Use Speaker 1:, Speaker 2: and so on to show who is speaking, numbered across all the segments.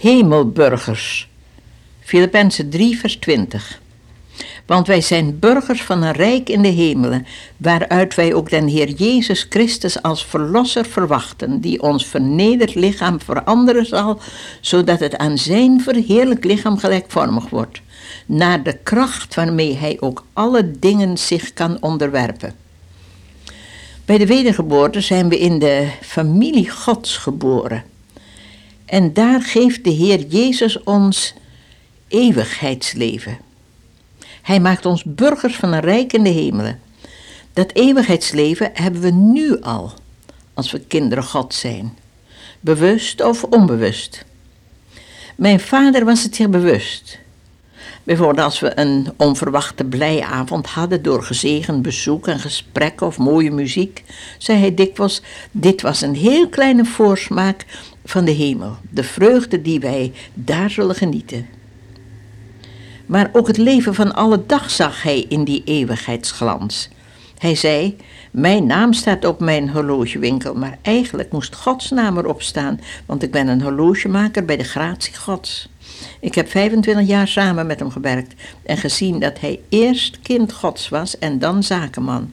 Speaker 1: Hemelburgers. Filippenzen 3, vers 20. Want wij zijn burgers van een rijk in de hemelen, waaruit wij ook den Heer Jezus Christus als Verlosser verwachten, die ons vernederd lichaam veranderen zal, zodat het aan zijn verheerlijk lichaam gelijkvormig wordt, naar de kracht waarmee hij ook alle dingen zich kan onderwerpen. Bij de wedergeboorte zijn we in de familie Gods geboren. En daar geeft de Heer Jezus ons eeuwigheidsleven. Hij maakt ons burgers van een rijk in de hemelen. Dat eeuwigheidsleven hebben we nu al, als we kinderen God zijn, bewust of onbewust. Mijn vader was het zich bewust. Bijvoorbeeld als we een onverwachte blijavond hadden door gezegend bezoek en gesprekken of mooie muziek, zei hij dikwijls: Dit was een heel kleine voorsmaak van de hemel, de vreugde die wij daar zullen genieten. Maar ook het leven van alle dag zag hij in die eeuwigheidsglans. Hij zei: Mijn naam staat op mijn horlogewinkel, maar eigenlijk moest Gods naam erop staan, want ik ben een horlogemaker bij de gratie Gods. Ik heb 25 jaar samen met hem gewerkt en gezien dat hij eerst kind Gods was en dan zakenman.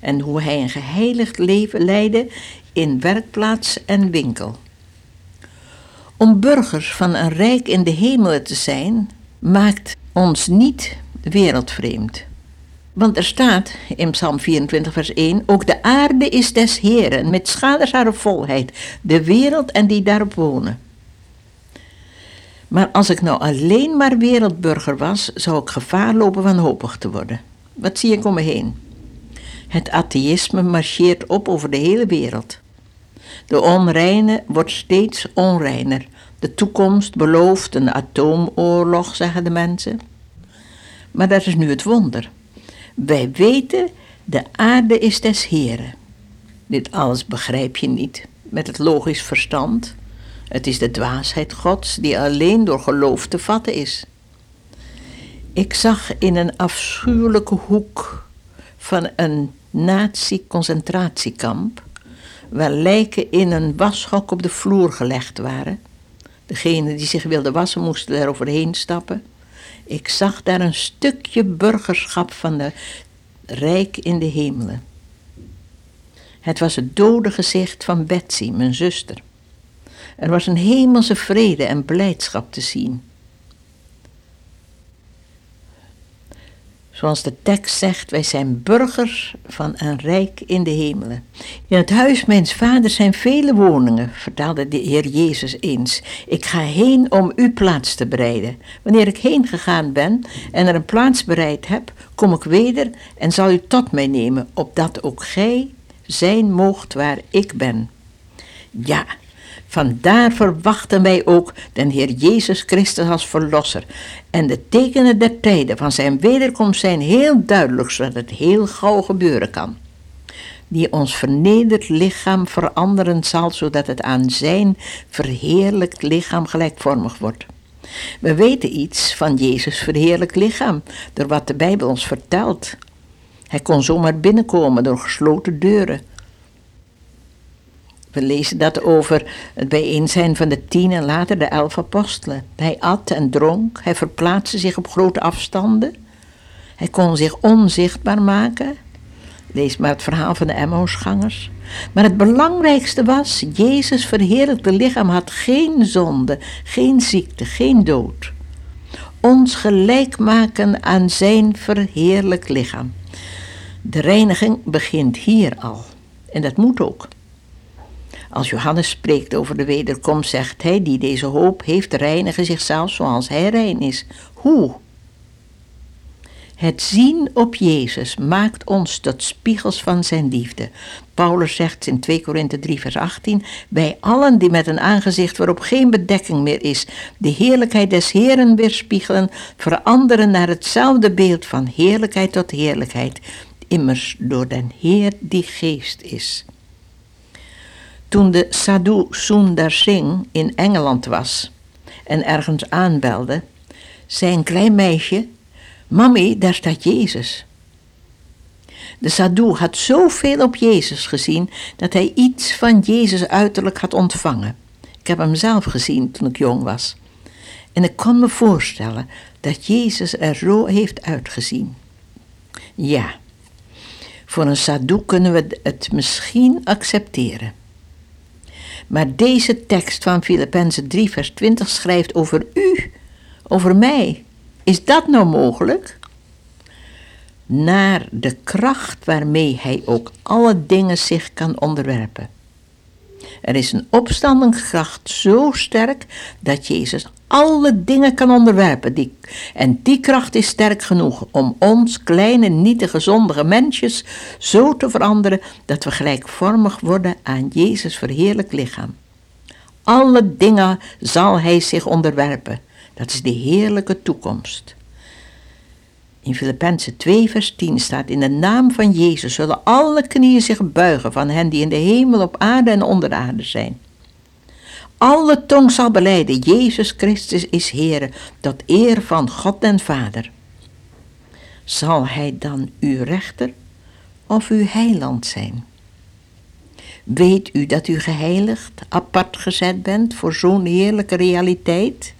Speaker 1: En hoe hij een geheiligd leven leidde in werkplaats en winkel. Om burgers van een rijk in de hemelen te zijn, maakt ons niet wereldvreemd. Want er staat in Psalm 24, vers 1: Ook de aarde is des Heren, met schaders haar volheid, de wereld en die daarop wonen. Maar als ik nou alleen maar wereldburger was, zou ik gevaar lopen wanhopig te worden. Wat zie ik om me heen? Het atheïsme marcheert op over de hele wereld. De onreine wordt steeds onreiner. De toekomst belooft een atoomoorlog, zeggen de mensen. Maar dat is nu het wonder. Wij weten, de aarde is des Heren. Dit alles begrijp je niet met het logisch verstand. Het is de dwaasheid Gods die alleen door geloof te vatten is. Ik zag in een afschuwelijke hoek van een nazi-concentratiekamp, waar lijken in een washok op de vloer gelegd waren. Degenen die zich wilden wassen moesten er overheen stappen. Ik zag daar een stukje burgerschap van de rijk in de hemelen. Het was het dode gezicht van Betsy, mijn zuster. Er was een hemelse vrede en blijdschap te zien. Zoals de tekst zegt, wij zijn burgers van een rijk in de hemelen. In het huis mijns vaders zijn vele woningen, vertelde de Heer Jezus eens. Ik ga heen om u plaats te bereiden. Wanneer ik heen gegaan ben en er een plaats bereid heb, kom ik weder en zal u tot mij nemen, opdat ook gij zijn moogt waar ik ben. Ja, Vandaar verwachten wij ook den Heer Jezus Christus als Verlosser. En de tekenen der tijden van zijn wederkomst zijn heel duidelijk, zodat het heel gauw gebeuren kan. Die ons vernederd lichaam veranderen zal, zodat het aan zijn verheerlijkt lichaam gelijkvormig wordt. We weten iets van Jezus' verheerlijk lichaam, door wat de Bijbel ons vertelt. Hij kon zomaar binnenkomen door gesloten deuren. We lezen dat over het bijeen zijn van de tien en later de elf apostelen. Hij at en dronk, hij verplaatste zich op grote afstanden. Hij kon zich onzichtbaar maken. Lees maar het verhaal van de Emmausgangers. Maar het belangrijkste was, Jezus verheerlijkte lichaam had geen zonde, geen ziekte, geen dood. Ons gelijk maken aan zijn verheerlijk lichaam. De reiniging begint hier al. En dat moet ook. Als Johannes spreekt over de wederkomst, zegt hij: Die deze hoop heeft, reinigen zichzelf zoals hij rein is. Hoe? Het zien op Jezus maakt ons tot spiegels van zijn liefde. Paulus zegt in 2 Korinthe 3, vers 18: Wij allen die met een aangezicht waarop geen bedekking meer is, de heerlijkheid des Heeren weerspiegelen, veranderen naar hetzelfde beeld van heerlijkheid tot heerlijkheid, immers door den Heer die geest is. Toen de Sadhu Sundar Singh in Engeland was en ergens aanbelde, zei een klein meisje: Mami, daar staat Jezus. De Sadhu had zoveel op Jezus gezien dat hij iets van Jezus uiterlijk had ontvangen. Ik heb hem zelf gezien toen ik jong was. En ik kan me voorstellen dat Jezus er zo heeft uitgezien. Ja, voor een Sadoek kunnen we het misschien accepteren. Maar deze tekst van Filippenzen 3, vers 20 schrijft over u, over mij. Is dat nou mogelijk? Naar de kracht waarmee hij ook alle dingen zich kan onderwerpen. Er is een opstandingskracht zo sterk dat Jezus alle dingen kan onderwerpen. Die, en die kracht is sterk genoeg om ons, kleine, nietige, zondige mensjes, zo te veranderen dat we gelijkvormig worden aan Jezus' verheerlijk lichaam. Alle dingen zal Hij zich onderwerpen. Dat is de heerlijke toekomst. In Filippenzen 2, vers 10 staat: In de naam van Jezus zullen alle knieën zich buigen van hen die in de hemel, op aarde en onder de aarde zijn. Alle tong zal beleiden: Jezus Christus is Heer, tot eer van God en Vader. Zal Hij dan uw rechter of uw heiland zijn? Weet u dat u geheiligd, apart gezet bent voor zo'n heerlijke realiteit?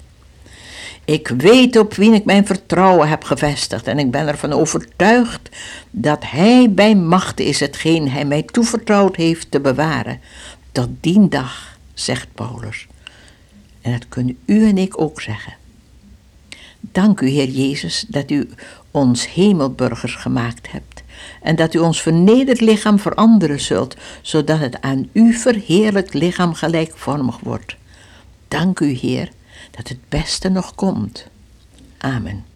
Speaker 1: Ik weet op wie ik mijn vertrouwen heb gevestigd en ik ben ervan overtuigd dat Hij bij macht is hetgeen Hij mij toevertrouwd heeft te bewaren. Tot die dag, zegt Paulus. En dat kunnen u en ik ook zeggen. Dank u, Heer Jezus, dat u ons hemelburgers gemaakt hebt en dat u ons vernederd lichaam veranderen zult, zodat het aan u verheerlijk lichaam gelijkvormig wordt. Dank u, Heer, dat het beste nog komt. Amen.